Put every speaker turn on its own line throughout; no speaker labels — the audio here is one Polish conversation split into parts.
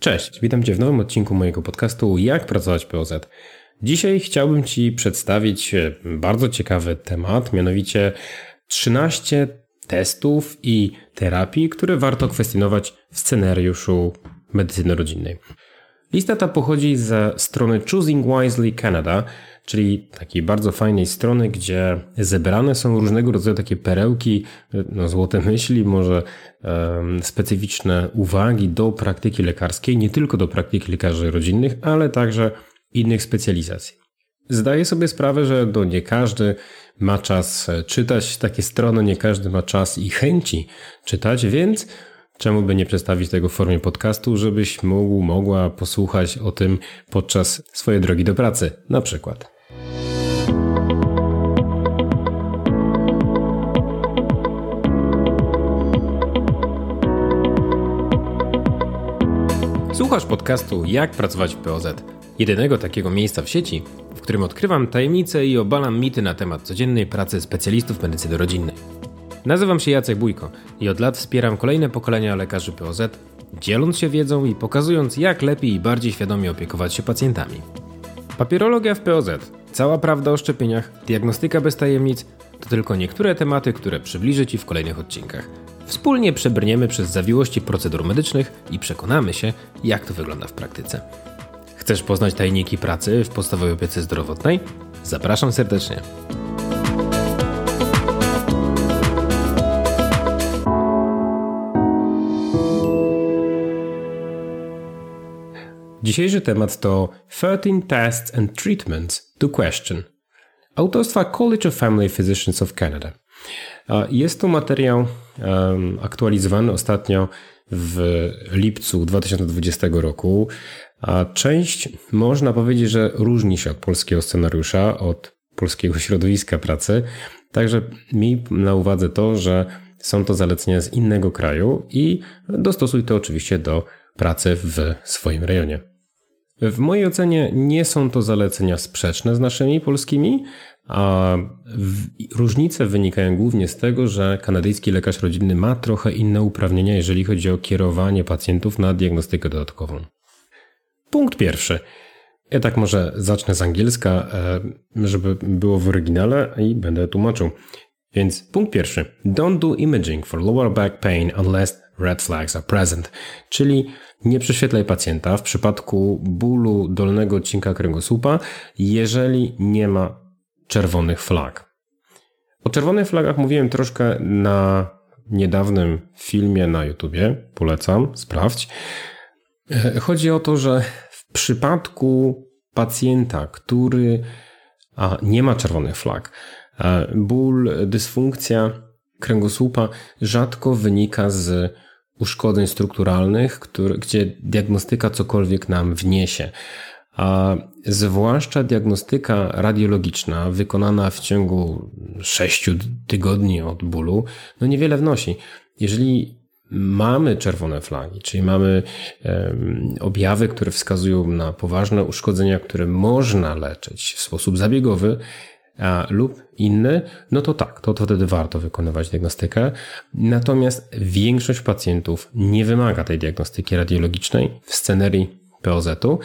Cześć, witam Cię w nowym odcinku mojego podcastu Jak pracować POZ. Dzisiaj chciałbym Ci przedstawić e, bardzo ciekawy temat, mianowicie 13 testów i terapii, które warto kwestionować w scenariuszu medycyny rodzinnej. Lista ta pochodzi ze strony Choosing Wisely Canada, czyli takiej bardzo fajnej strony, gdzie zebrane są różnego rodzaju takie perełki, no, złote myśli, może um, specyficzne uwagi do praktyki lekarskiej, nie tylko do praktyki lekarzy rodzinnych, ale także innych specjalizacji. Zdaję sobie sprawę, że do nie każdy ma czas czytać takie strony, nie każdy ma czas i chęci czytać, więc czemu by nie przedstawić tego w formie podcastu, żebyś mógł, mogła posłuchać o tym podczas swojej drogi do pracy, na przykład. Słuchasz podcastu Jak pracować w POZ, jedynego takiego miejsca w sieci, w którym odkrywam tajemnice i obalam mity na temat codziennej pracy specjalistów medycyny rodzinnej. Nazywam się Jacek Bójko i od lat wspieram kolejne pokolenia lekarzy POZ, dzieląc się wiedzą i pokazując, jak lepiej i bardziej świadomie opiekować się pacjentami. Papierologia w POZ, cała prawda o szczepieniach, diagnostyka bez tajemnic to tylko niektóre tematy, które przybliżę Ci w kolejnych odcinkach. Wspólnie przebrniemy przez zawiłości procedur medycznych i przekonamy się, jak to wygląda w praktyce. Chcesz poznać tajniki pracy w podstawowej opiece zdrowotnej? Zapraszam serdecznie. Dzisiejszy temat to 13 Tests and Treatments to Question autorstwa College of Family Physicians of Canada. Jest to materiał aktualizowany ostatnio w lipcu 2020 roku. A część można powiedzieć, że różni się od polskiego scenariusza, od polskiego środowiska pracy. Także mi na uwadze to, że są to zalecenia z innego kraju i dostosuj to oczywiście do pracy w swoim rejonie. W mojej ocenie nie są to zalecenia sprzeczne z naszymi polskimi, a różnice wynikają głównie z tego, że kanadyjski lekarz rodzinny ma trochę inne uprawnienia, jeżeli chodzi o kierowanie pacjentów na diagnostykę dodatkową. Punkt pierwszy. Ja tak może zacznę z angielska, e, żeby było w oryginale i będę tłumaczył. Więc punkt pierwszy. Don't do imaging for lower back pain unless red flags are present. Czyli nie prześwietlaj pacjenta w przypadku bólu dolnego odcinka kręgosłupa, jeżeli nie ma czerwonych flag. O czerwonych flagach mówiłem troszkę na niedawnym filmie na YouTubie. Polecam, sprawdź. E, chodzi o to, że w przypadku pacjenta, który nie ma czerwonych flag, ból, dysfunkcja kręgosłupa rzadko wynika z uszkodzeń strukturalnych, który, gdzie diagnostyka cokolwiek nam wniesie. A zwłaszcza diagnostyka radiologiczna wykonana w ciągu 6 tygodni od bólu, no niewiele wnosi. Jeżeli mamy czerwone flagi, czyli mamy objawy, które wskazują na poważne uszkodzenia, które można leczyć w sposób zabiegowy, lub inny, no to tak, to, to wtedy warto wykonywać diagnostykę. Natomiast większość pacjentów nie wymaga tej diagnostyki radiologicznej w scenerii POZ-u,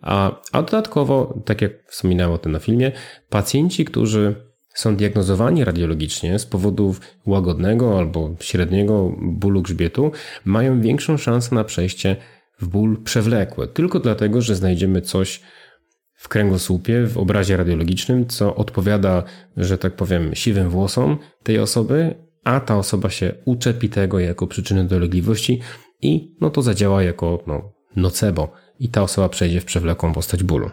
a, a dodatkowo, tak jak wspominałem o tym na filmie, pacjenci, którzy są diagnozowani radiologicznie z powodów łagodnego albo średniego bólu grzbietu, mają większą szansę na przejście w ból przewlekły, tylko dlatego, że znajdziemy coś w kręgosłupie, w obrazie radiologicznym, co odpowiada, że tak powiem, siwym włosom tej osoby, a ta osoba się uczepi tego jako przyczyny dolegliwości i no to zadziała jako no, nocebo i ta osoba przejdzie w przewlekłą postać bólu.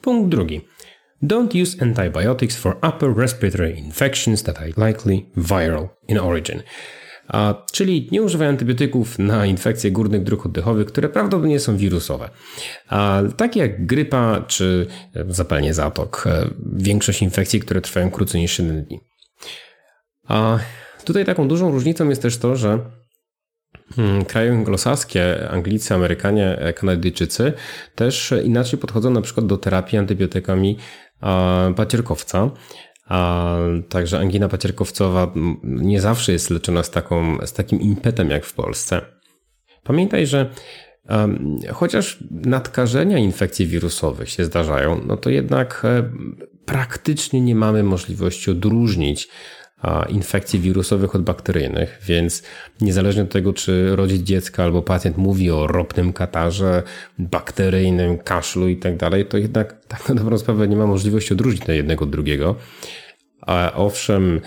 Punkt drugi. Don't use antibiotics for upper respiratory infections that are likely viral in origin. A, czyli nie używaj antybiotyków na infekcje górnych dróg oddechowych, które prawdopodobnie są wirusowe. A, takie jak grypa czy e, zapalenie zatok. E, większość infekcji, które trwają krócej niż 7 dni. A tutaj taką dużą różnicą jest też to, że hmm, kraje anglosaskie, Anglicy, Amerykanie, e, Kanadyjczycy też inaczej podchodzą na przykład do terapii antybiotykami pacierkowca. A także angina pacierkowcowa nie zawsze jest leczona z, taką, z takim impetem jak w Polsce. Pamiętaj, że um, chociaż nadkażenia infekcji wirusowych się zdarzają, no to jednak e, praktycznie nie mamy możliwości odróżnić infekcji wirusowych od bakteryjnych, więc niezależnie od tego, czy rodzic dziecka albo pacjent mówi o ropnym katarze, bakteryjnym kaszlu i tak dalej, to jednak tak na dobrą sprawę nie ma możliwości odróżnić jednego od drugiego. A owszem,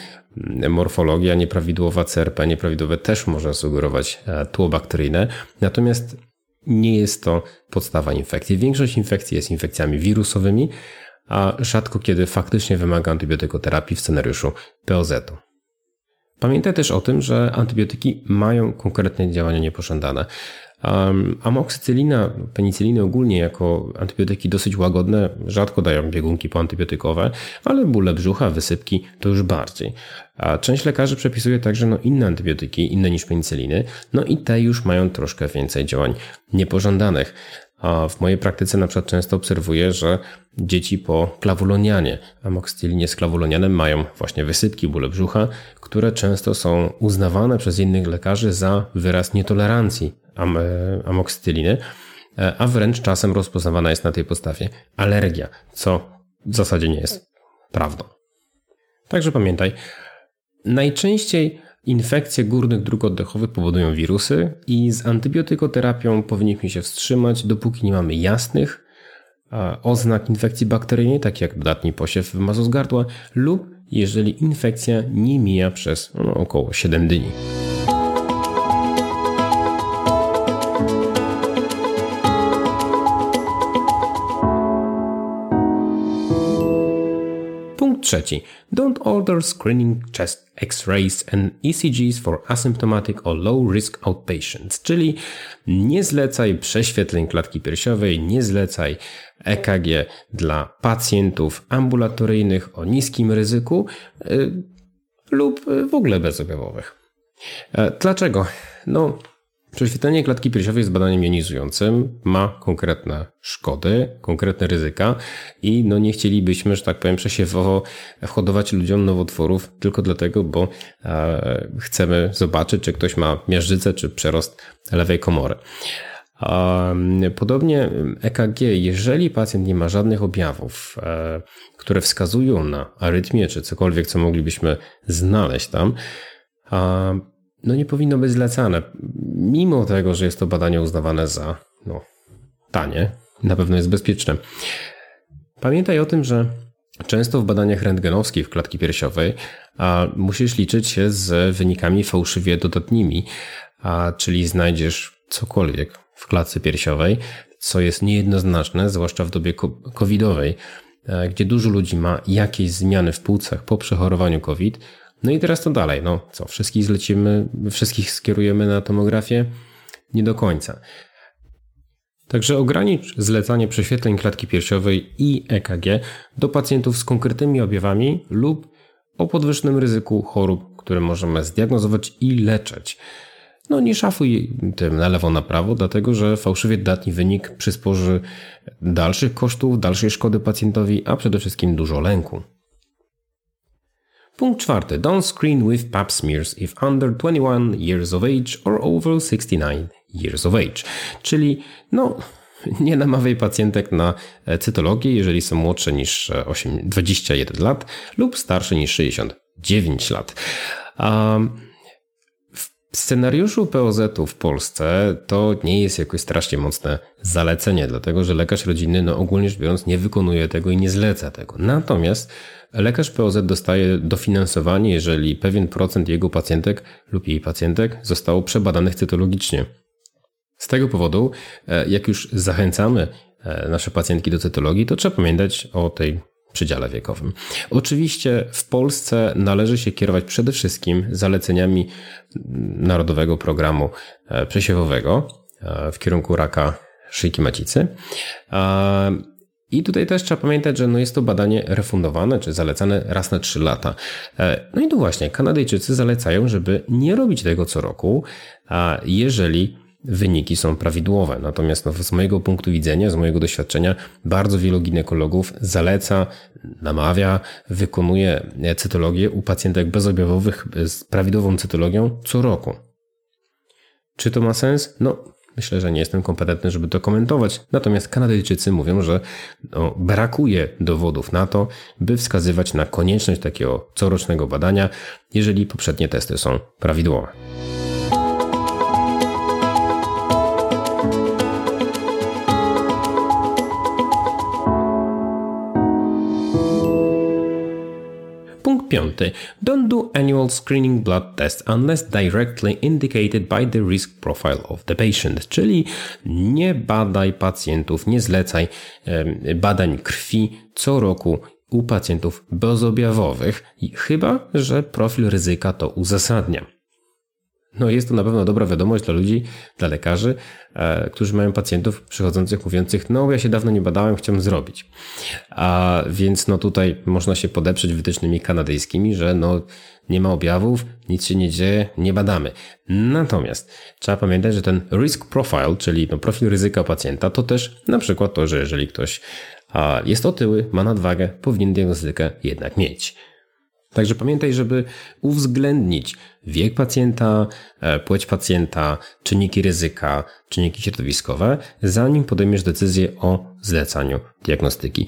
morfologia nieprawidłowa CRP, nieprawidłowe też może sugerować e, tło bakteryjne, natomiast nie jest to podstawa infekcji. Większość infekcji jest infekcjami wirusowymi, a rzadko kiedy faktycznie wymaga antybiotykoterapii w scenariuszu POZ-u. Pamiętaj też o tym, że antybiotyki mają konkretne działania niepożądane. Um, amoksycylina, penicyliny ogólnie jako antybiotyki dosyć łagodne, rzadko dają biegunki poantybiotykowe, ale bóle brzucha, wysypki to już bardziej. A część lekarzy przepisuje także no, inne antybiotyki, inne niż penicyliny, no i te już mają troszkę więcej działań niepożądanych. A w mojej praktyce na przykład często obserwuję, że dzieci po klawulonianie, amoksycylinie z klawulonianem mają właśnie wysypki, bóle brzucha, które często są uznawane przez innych lekarzy za wyraz nietolerancji am amoksycyliny, a wręcz czasem rozpoznawana jest na tej podstawie alergia, co w zasadzie nie jest prawdą. Także pamiętaj, najczęściej Infekcje górnych dróg oddechowych powodują wirusy i z antybiotykoterapią powinniśmy się wstrzymać, dopóki nie mamy jasnych oznak infekcji bakteryjnej, tak jak dodatni posiew mazu z gardła, lub jeżeli infekcja nie mija przez no, około 7 dni. Trzeci. Don't order screening chest X-rays and ECGs for asymptomatic or low risk outpatients, czyli nie zlecaj prześwietleń klatki piersiowej, nie zlecaj EKG dla pacjentów ambulatoryjnych o niskim ryzyku yy, lub w ogóle bezobjawowych. Yy, dlaczego? No, Prześwietlenie klatki piersiowej jest badaniem jonizującym, ma konkretne szkody, konkretne ryzyka i no nie chcielibyśmy, że tak powiem, przesiewowo whodować ludziom nowotworów tylko dlatego, bo e, chcemy zobaczyć, czy ktoś ma miażdżycę, czy przerost lewej komory. Podobnie EKG, jeżeli pacjent nie ma żadnych objawów, e, które wskazują na arytmię, czy cokolwiek, co moglibyśmy znaleźć tam, no nie powinno być zlecane. Mimo tego, że jest to badanie uznawane za no, tanie, na pewno jest bezpieczne. Pamiętaj o tym, że często w badaniach rentgenowskich w klatki piersiowej a, musisz liczyć się z wynikami fałszywie dodatnimi, a, czyli znajdziesz cokolwiek w klatce piersiowej, co jest niejednoznaczne, zwłaszcza w dobie covidowej, e, gdzie dużo ludzi ma jakieś zmiany w płucach po przechorowaniu COVID, no i teraz to dalej. No co, wszystkich zlecimy, wszystkich skierujemy na tomografię? Nie do końca. Także ogranicz zlecanie prześwietleń klatki piersiowej i EKG do pacjentów z konkretnymi objawami lub o podwyższonym ryzyku chorób, które możemy zdiagnozować i leczyć. No nie szafuj tym na lewo, na prawo, dlatego że fałszywie datni wynik przysporzy dalszych kosztów, dalszej szkody pacjentowi, a przede wszystkim dużo lęku. Punkt czwarty. Don't screen with pap smears if under 21 years of age or over 69 years of age. Czyli no, nie namawiaj pacjentek na cytologię, jeżeli są młodsze niż 8, e, 21 lat lub starsze niż 69 lat. Um, scenariuszu POZ-u w Polsce to nie jest jakoś strasznie mocne zalecenie, dlatego że lekarz rodzinny, no ogólnie rzecz biorąc, nie wykonuje tego i nie zleca tego. Natomiast lekarz POZ dostaje dofinansowanie, jeżeli pewien procent jego pacjentek lub jej pacjentek zostało przebadanych cytologicznie. Z tego powodu, e, jak już zachęcamy e, nasze pacjentki do cytologii, to trzeba pamiętać o tej przedziale wiekowym. Oczywiście w Polsce należy się kierować przede wszystkim zaleceniami Narodowego Programu e, Przesiewowego e, w kierunku raka szyjki macicy. I tutaj też trzeba pamiętać, że no jest to badanie refundowane, czy zalecane raz na 3 lata. E, no i tu właśnie Kanadyjczycy zalecają, żeby nie robić tego co roku, jeżeli wyniki są prawidłowe. Natomiast no, z mojego punktu widzenia, z mojego doświadczenia, bardzo wielu ginekologów zaleca, namawia, wykonuje cytologię u pacjentek bezobjawowych z prawidłową cytologią co roku. Czy to ma sens? No, myślę, że nie jestem kompetentny, żeby to komentować. Natomiast Kanadyjczycy mówią, że no, brakuje dowodów na to, by wskazywać na konieczność takiego corocznego badania, jeżeli poprzednie testy są prawidłowe. Piąty. Don't do annual screening blood tests unless directly indicated by the risk profile of the patient. Czyli nie badaj pacjentów, nie zlecaj badań krwi co roku u pacjentów bezobjawowych, chyba że profil ryzyka to uzasadnia. No jest to na pewno dobra wiadomość dla ludzi, dla lekarzy, e, którzy mają pacjentów przychodzących mówiących, no ja się dawno nie badałem, chciałem zrobić. A więc no tutaj można się podeprzeć wytycznymi kanadyjskimi, że no nie ma objawów, nic się nie dzieje, nie badamy. Natomiast trzeba pamiętać, że ten risk profile, czyli no profil ryzyka pacjenta, to też na przykład to, że jeżeli ktoś jest otyły, ma nadwagę, powinien diagnostykę jednak mieć. Także pamiętaj, żeby uwzględnić wiek pacjenta, e, płeć pacjenta, czynniki ryzyka, czynniki środowiskowe, zanim podejmiesz decyzję o zlecaniu diagnostyki.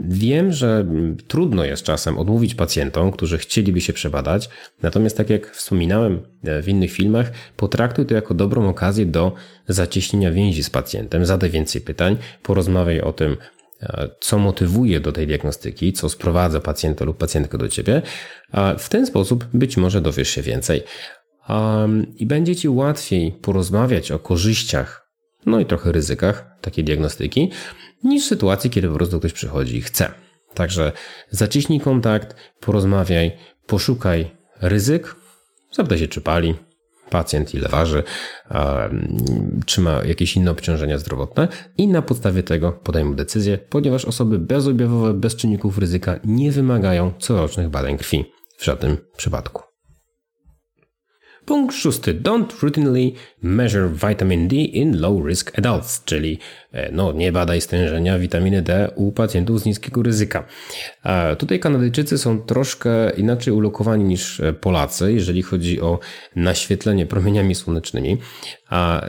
Wiem, że trudno jest czasem odmówić pacjentom, którzy chcieliby się przebadać, natomiast tak jak wspominałem e, w innych filmach, potraktuj to jako dobrą okazję do zacieśnienia więzi z pacjentem, zadaj więcej pytań, porozmawiaj o tym, co motywuje do tej diagnostyki, co sprowadza pacjenta lub pacjentkę do ciebie. W ten sposób być może dowiesz się więcej. I będzie ci łatwiej porozmawiać o korzyściach, no i trochę ryzykach takiej diagnostyki, niż w sytuacji, kiedy po prostu ktoś przychodzi i chce. Także zaciśnij kontakt, porozmawiaj, poszukaj ryzyk, zapytaj się, czy pali, pacjent, ile waży, czy ma jakieś inne obciążenia zdrowotne i na podstawie tego podejmą decyzję, ponieważ osoby bezobjawowe, bez czynników ryzyka nie wymagają corocznych badań krwi w żadnym przypadku. Punkt szósty. Don't routinely measure vitamin D in low risk adults, czyli e, no, nie badaj stężenia witaminy D u pacjentów z niskiego ryzyka. Tutaj Kanadyjczycy są troszkę inaczej ulokowani niż e, Polacy, jeżeli chodzi o naświetlenie promieniami słonecznymi.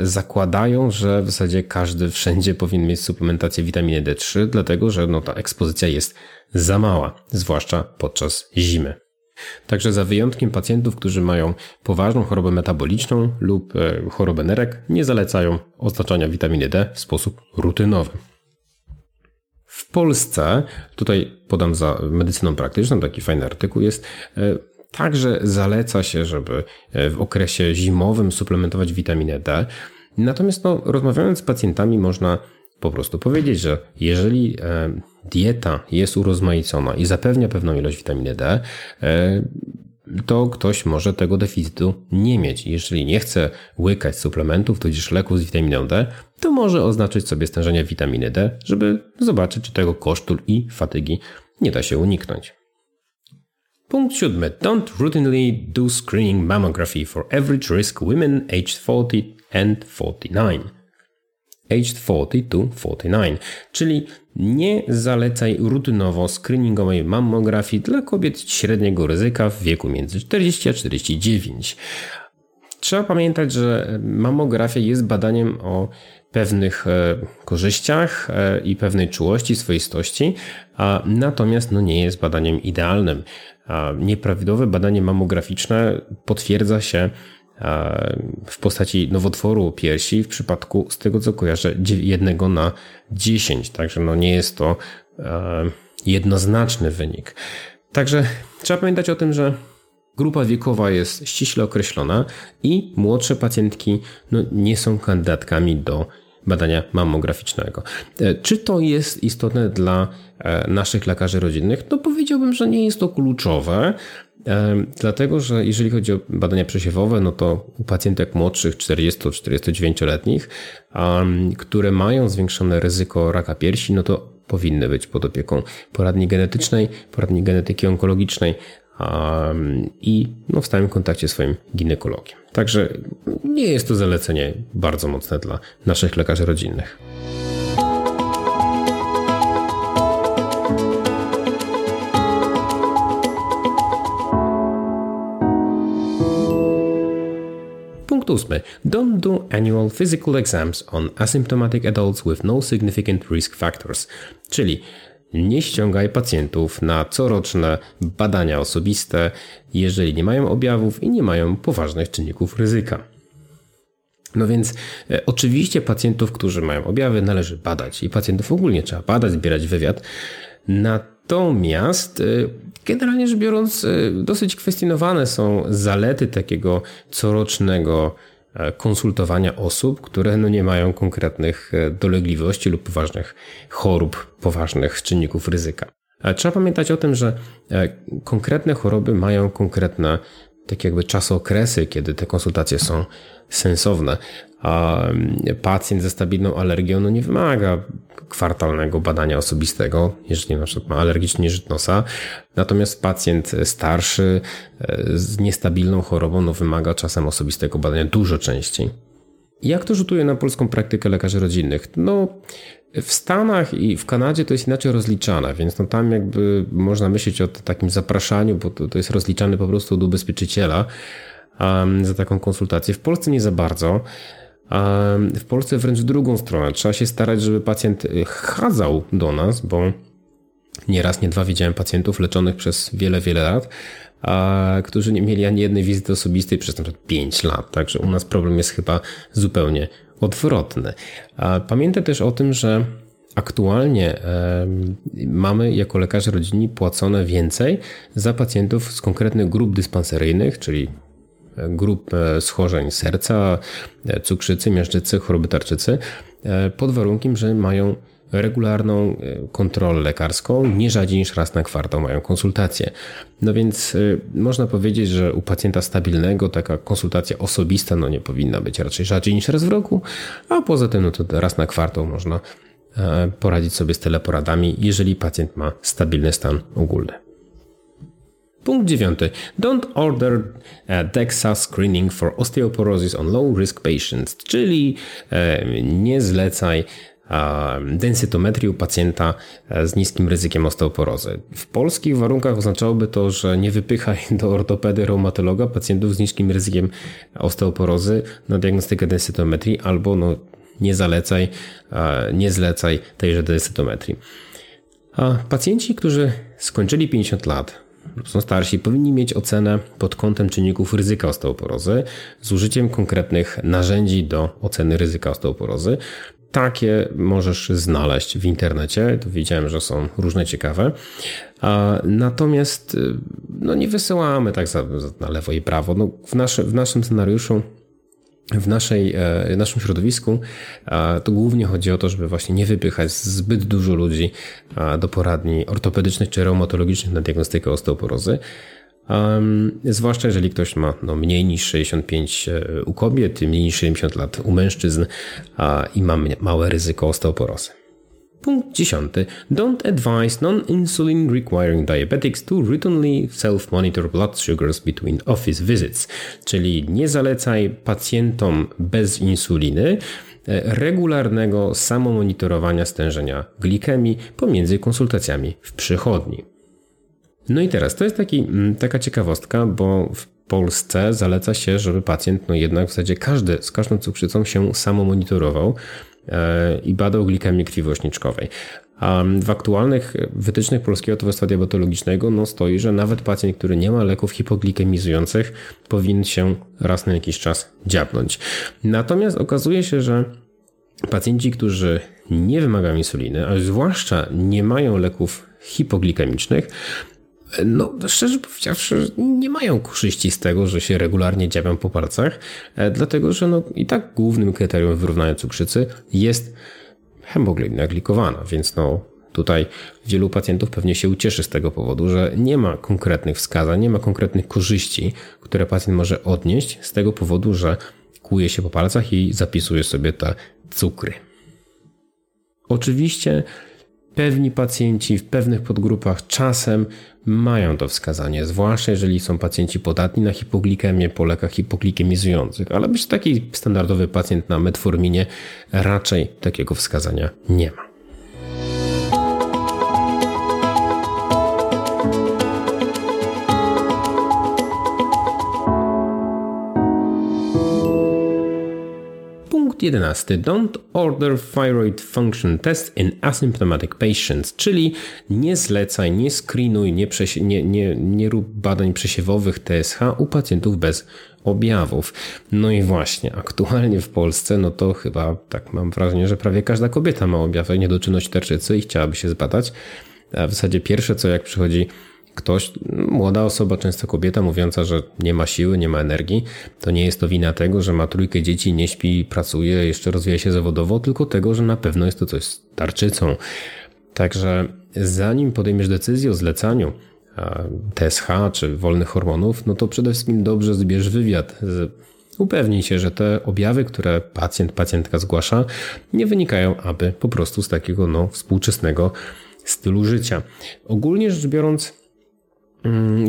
Zakładają, że w zasadzie każdy wszędzie powinien mieć suplementację witaminy D3, dlatego że no, ta ekspozycja jest za mała, zwłaszcza podczas zimy. Także za wyjątkiem pacjentów, którzy mają poważną chorobę metaboliczną lub e, chorobę nerek, nie zalecają oznaczania witaminy D w sposób rutynowy. W Polsce, tutaj podam za medycyną praktyczną, taki fajny artykuł jest, e, także zaleca się, żeby e, w okresie zimowym suplementować witaminę D. Natomiast no, rozmawiając z pacjentami można po prostu powiedzieć, że jeżeli e, dieta jest urozmaicona i zapewnia pewną ilość witaminy D, e, to ktoś może tego deficytu nie mieć. Jeżeli nie chce łykać suplementów, tudzież leków z witaminą D, to może oznaczyć sobie stężenie witaminy D, żeby zobaczyć, czy tego kosztu i fatygi nie da się uniknąć. Punkt siódmy. Don't routinely do screening mammography for average risk women aged 40 and 49 aged 40 to 49, czyli nie zalecaj rutynowo screeningowej mammografii dla kobiet średniego ryzyka w wieku między 40 a 49. Trzeba pamiętać, że mammografia jest badaniem o pewnych e, korzyściach e, i pewnej czułości, swoistości, a natomiast no nie jest badaniem idealnym. Nieprawidłowe badanie mammograficzne potwierdza się w postaci nowotworu piersi w przypadku, z tego co kojarzę, jednego na 10. Także no nie jest to jednoznaczny wynik. Także trzeba pamiętać o tym, że grupa wiekowa jest ściśle określona i młodsze pacjentki no, nie są kandydatkami do badania mammograficznego. E, czy to jest istotne dla e, naszych lekarzy rodzinnych? No powiedziałbym, że nie jest to kluczowe, Dlatego, że jeżeli chodzi o badania przesiewowe, no to u pacjentek młodszych 40-49-letnich, które mają zwiększone ryzyko raka piersi, no to powinny być pod opieką poradni genetycznej, poradni genetyki onkologicznej i no, w stałym kontakcie z swoim ginekologiem. Także nie jest to zalecenie bardzo mocne dla naszych lekarzy rodzinnych. Punkt ósmy. Don't do annual physical exams on asymptomatic adults with no significant risk factors. Czyli nie ściągaj pacjentów na coroczne badania osobiste, jeżeli nie mają objawów i nie mają poważnych czynników ryzyka. No więc e, oczywiście pacjentów, którzy mają objawy, należy badać i pacjentów ogólnie trzeba badać, zbierać wywiad. Natomiast e, generalnie rzecz biorąc, e, dosyć kwestionowane są zalety takiego corocznego konsultowania osób, które no nie mają konkretnych dolegliwości lub poważnych chorób, poważnych czynników ryzyka. Trzeba pamiętać o tym, że konkretne choroby mają konkretne tak jakby czasokresy, kiedy te konsultacje są sensowne. A pacjent ze stabilną alergią no nie wymaga kwartalnego badania osobistego, jeżeli na przykład ma alergiczny nieżyt nosa. Natomiast pacjent starszy e, z niestabilną chorobą no wymaga czasem osobistego badania dużo częściej. Jak to rzutuje na polską praktykę lekarzy rodzinnych? No, w Stanach i w Kanadzie to jest inaczej rozliczane, więc no tam jakby można myśleć o takim zapraszaniu, bo to, to jest rozliczane po prostu od ubezpieczyciela um, za taką konsultację. W Polsce nie za bardzo. Um, w Polsce wręcz w drugą stronę. Trzeba się starać, żeby pacjent y, chadzał do nas, bo nie raz, nie dwa widziałem pacjentów leczonych przez wiele, wiele lat, a, którzy nie mieli ani jednej wizyty osobistej przez na przykład 5 lat. Także u nas problem jest chyba zupełnie odwrotny. Pamiętaj też o tym, że aktualnie mamy jako lekarze rodzinni płacone więcej za pacjentów z konkretnych grup dyspanseryjnych, czyli e, grup e, schorzeń serca, e, cukrzycy, miażdżycy, choroby tarczycy, pod warunkiem, że mają regularną e, kontrolę lekarską, nie rzadziej niż raz na kwartał mają konsultację. No więc e, można powiedzieć, że u pacjenta stabilnego taka konsultacja osobista no nie powinna być raczej rzadziej niż raz w roku, a poza tym no to raz na kwartał można e, poradzić sobie z teleporadami, jeżeli pacjent ma stabilny stan ogólny. Punkt dziewiąty. Don't order DEXA screening for osteoporosis on low risk patients, czyli nie zlecaj densytometrii u pacjenta e, z niskim ryzykiem osteoporozy. W polskich warunkach oznaczałoby to, że nie wypychaj do ortopedy, reumatologa pacjentów z niskim ryzykiem osteoporozy na diagnostykę densytometrii albo no, nie zalecaj, e, nie zlecaj tejże densytometrii. A pacjenci, którzy skończyli 50 lat, są starsi, powinni mieć ocenę pod kątem czynników ryzyka osteoporozy z użyciem konkretnych narzędzi do oceny ryzyka osteoporozy. Takie możesz znaleźć w internecie. Widziałem, że są różne ciekawe. Natomiast y, no nie wysyłamy tak za, na lewo i prawo. No w, nasze, w naszym scenariuszu w naszej, e, naszym środowisku to głównie chodzi o to, żeby właśnie nie wypychać zbyt dużo ludzi do poradni ortopedycznych czy reumatologicznych na diagnostykę osteoporozy. Zwłaszcza jeżeli ktoś ma no, mniej niż 65 e, u kobiet, mniej niż 70 lat u mężczyzn i ma małe ryzyko osteoporozy. Punkt dziesiąty. Don't advise non-insulin requiring diabetics to routinely self-monitor blood sugars between office visits, czyli nie zalecaj pacjentom bez insuliny e, regularnego samomonitorowania stężenia glikemii pomiędzy konsultacjami w przychodni. No i teraz to jest taki, mm, taka ciekawostka, bo w Polsce zaleca się, żeby pacjent no jednak w zasadzie każdy z każdą cukrzycą się samo monitorował e, i badał glikemię krwiwośniczkowej. A w aktualnych wytycznych Polskiego Towarzystwa Diabetologicznego no stoi, że nawet pacjent, który nie ma leków hipoglikemizujących, powinien się raz na jakiś czas dziabnąć. Natomiast okazuje się, że pacjenci, którzy nie wymagają insuliny, a zwłaszcza nie mają leków hipoglikemicznych, no, szczerze powiedziawszy, nie mają korzyści z tego, że się regularnie dziabią po palcach, e, dlatego że no, i tak głównym kryterium wyrównania cukrzycy jest hemoglobina glikowana, więc no, tutaj wielu pacjentów pewnie się ucieszy z tego powodu, że nie ma konkretnych wskazań, nie ma konkretnych korzyści, które pacjent może odnieść z tego powodu, że kłuje się po palcach i zapisuje sobie te cukry. Oczywiście pewni pacjenci w pewnych podgrupach czasem mają to wskazanie, zwłaszcza jeżeli są pacjenci podatni na hipoglikemię po lekach hipoglikemizujących, ale być taki standardowy pacjent na metforminie raczej takiego wskazania nie ma. Punkt 11. Don't order thyroid function test in asymptomatic patients, czyli nie zlecaj, nie screenuj, nie, nie, nie, nie rób badań przesiewowych TSH u pacjentów bez objawów. No i właśnie, aktualnie w Polsce, no to chyba tak mam wrażenie, że prawie każda kobieta ma objawy niedoczynność tarczycy i chciałaby się zbadać. A w zasadzie pierwsze co jak przychodzi ktoś, młoda osoba, często kobieta, mówiąca, że nie ma siły, nie ma energii, to nie jest to wina tego, że ma trójkę dzieci, nie śpi, pracuje, jeszcze rozwija się zawodowo, tylko tego, że na pewno jest to coś z tarczycą. Także zanim podejmiesz decyzję o zlecaniu TSH czy wolnych hormonów, no to przede wszystkim dobrze zbierz wywiad. Upewnij się, że te objawy, które pacjent, pacjentka zgłasza, nie wynikają aby po prostu z takiego no, współczesnego stylu życia. Ogólnie rzecz biorąc,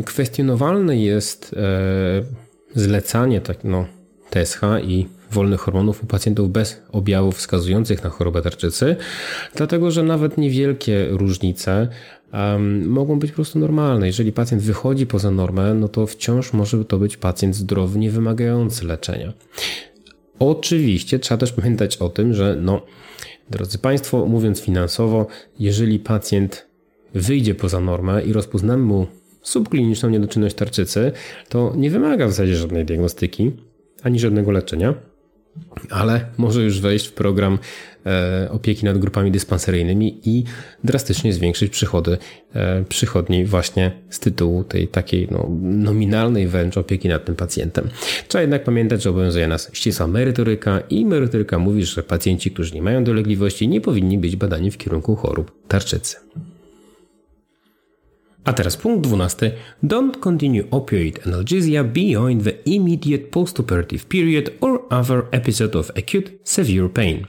kwestionowalne jest e, zlecanie tak, no, TSH i wolnych hormonów u pacjentów bez objawów wskazujących na chorobę tarczycy, dlatego że nawet niewielkie różnice um, mogą być po prostu normalne. Jeżeli pacjent wychodzi poza normę, no to wciąż może to być pacjent zdrowy, nie wymagający leczenia. Oczywiście trzeba też pamiętać o tym, że no, drodzy Państwo, mówiąc finansowo, jeżeli pacjent wyjdzie poza normę i rozpoznamy mu subkliniczną niedoczynność tarczycy, to nie wymaga w zasadzie żadnej diagnostyki ani żadnego leczenia ale może już wejść w program e, opieki nad grupami dyspanseryjnymi i drastycznie zwiększyć przychody e, przychodni właśnie z tytułu tej takiej no, nominalnej wręcz opieki nad tym pacjentem. Trzeba jednak pamiętać, że obowiązuje nas ścisła merytoryka i merytoryka mówi, że pacjenci, którzy nie mają dolegliwości nie powinni być badani w kierunku chorób tarczycy. A teraz punkt 12. Don't continue opioid analgesia beyond the immediate postoperative period or other episode of acute severe pain.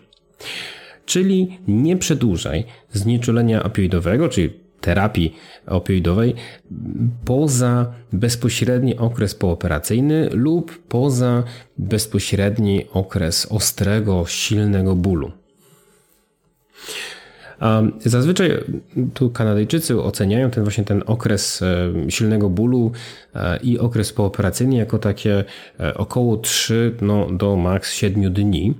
Czyli nie przedłużaj znieczulenia opioidowego, czyli terapii opioidowej poza bezpośredni okres pooperacyjny lub poza bezpośredni okres ostrego, silnego bólu. Zazwyczaj tu Kanadyjczycy oceniają ten właśnie ten okres e, silnego bólu e, i okres pooperacyjny jako takie e, około 3 no, do maks 7 dni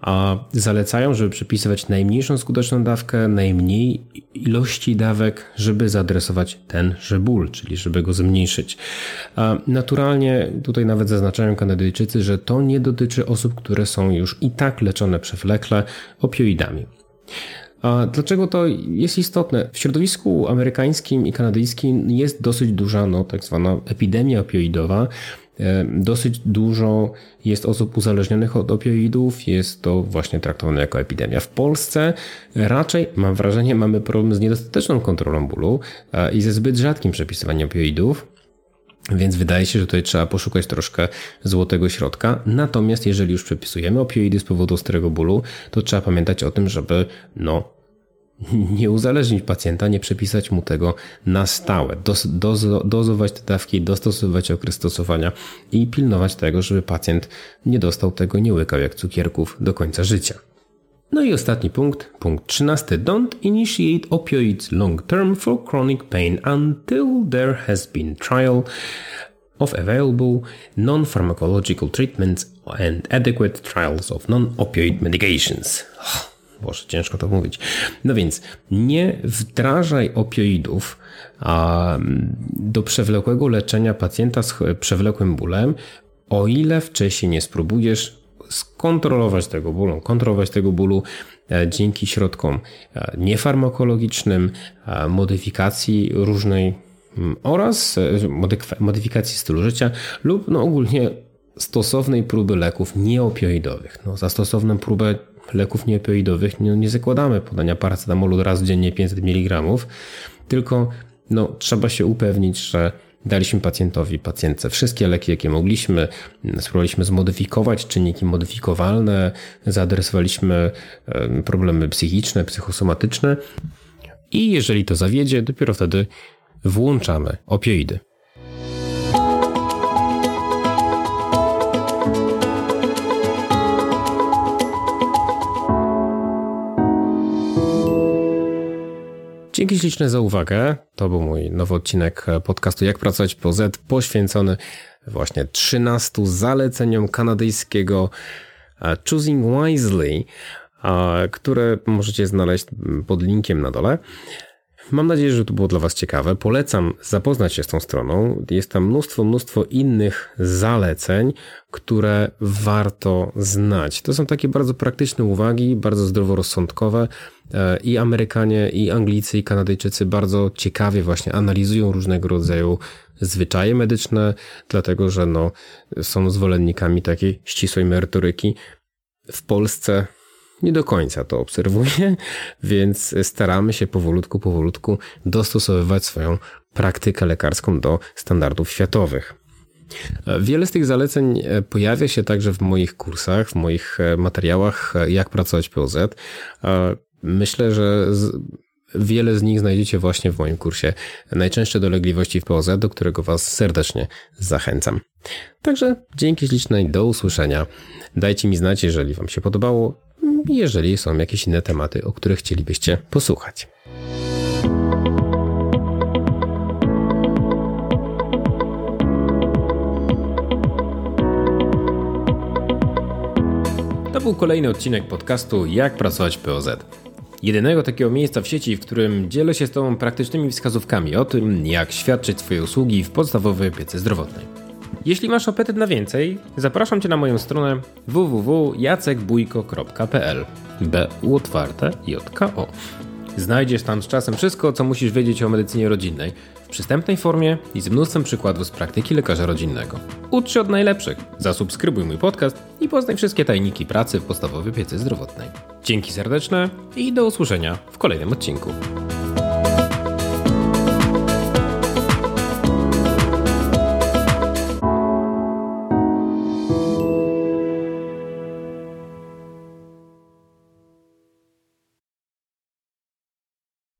a zalecają, żeby przypisywać najmniejszą skuteczną dawkę, najmniej ilości dawek, żeby zaadresować tenże ból, czyli żeby go zmniejszyć. Naturalnie tutaj nawet zaznaczają Kanadyjczycy, że to nie dotyczy osób, które są już i tak leczone przewlekle opioidami. A dlaczego to jest istotne? W środowisku amerykańskim i kanadyjskim jest dosyć duża, no, tak zwana epidemia opioidowa. E, dosyć dużo jest osób uzależnionych od opioidów, jest to właśnie traktowane jako epidemia. W Polsce raczej, mam wrażenie, mamy problem z niedostateczną kontrolą bólu i ze zbyt rzadkim przepisywaniem opioidów. Więc wydaje się, że tutaj trzeba poszukać troszkę złotego środka. Natomiast jeżeli już przepisujemy opioidy z powodu ostrego bólu, to trzeba pamiętać o tym, żeby no, nie uzależnić pacjenta, nie przepisać mu tego na stałe. Doz, doz, dozować te dawki, dostosowywać okres stosowania i pilnować tego, żeby pacjent nie dostał tego, nie łykał jak cukierków do końca życia. No i ostatni punkt, punkt 13. Don't initiate opioids long term for chronic pain until there has been trial of available non-pharmacological treatments and adequate trials of non-opioid medications. Oh, Boże, ciężko to mówić. No więc nie wdrażaj opioidów a, do przewlekłego leczenia pacjenta z przewlekłym bólem, o ile wcześniej nie spróbujesz skontrolować tego bólu, kontrolować tego bólu e, dzięki środkom e, niefarmakologicznym, e, modyfikacji różnej mm, oraz modyfikacji stylu życia lub no ogólnie stosownej próby leków nieopioidowych. No, za stosowną próbę leków nieopioidowych no, nie zakładamy podania paracetamolu raz dziennie 500 mg, tylko no, trzeba się upewnić, że Daliśmy pacjentowi, pacjentce wszystkie leki, jakie mogliśmy. Spróbowaliśmy zmodyfikować czynniki modyfikowalne, zaadresowaliśmy problemy psychiczne, psychosomatyczne i jeżeli to zawiedzie, dopiero wtedy włączamy opioidy. Dzięki śliczne za uwagę. To był mój nowy odcinek podcastu Jak pracować po Z, poświęcony właśnie 13 zaleceniom kanadyjskiego Choosing Wisely, które możecie znaleźć pod linkiem na dole. Mam nadzieję, że to było dla Was ciekawe. Polecam zapoznać się z tą stroną. Jest tam mnóstwo, mnóstwo innych zaleceń, które warto znać. To są takie bardzo praktyczne uwagi, bardzo zdroworozsądkowe e, i Amerykanie, i Anglicy, i Kanadyjczycy bardzo ciekawie właśnie analizują różnego rodzaju zwyczaje medyczne, dlatego że no, są zwolennikami takiej ścisłej merytoryki. W Polsce nie do końca to obserwuję, więc staramy się powolutku, powolutku dostosowywać swoją praktykę lekarską do standardów światowych. Wiele z tych zaleceń e, pojawia się także w moich kursach, w moich e, materiałach, e, jak pracować POZ. Myślę, że wiele z nich znajdziecie właśnie w moim kursie Najczęstsze dolegliwości w POZ, do którego Was serdecznie zachęcam. Także dzięki ślicznej, do usłyszenia. Dajcie mi znać, jeżeli Wam się podobało jeżeli są jakieś inne tematy, o których chcielibyście posłuchać. To był kolejny odcinek podcastu Jak pracować w POZ. Jedynego takiego miejsca w sieci, w którym dzielę się z Tobą praktycznymi wskazówkami o tym, jak świadczyć swoje usługi w podstawowej opiece zdrowotnej. Jeśli masz apetyt na więcej, zapraszam Cię na moją stronę www.jacekbójko.pl B otwarte J-K-O. Znajdziesz tam z czasem wszystko, co musisz wiedzieć o medycynie rodzinnej w przystępnej formie i z mnóstwem przykładów z praktyki lekarza rodzinnego. Ucz się od najlepszych, zasubskrybuj mój podcast i poznaj wszystkie tajniki pracy w podstawowej piecy zdrowotnej. Dzięki serdeczne i do usłyszenia w kolejnym odcinku.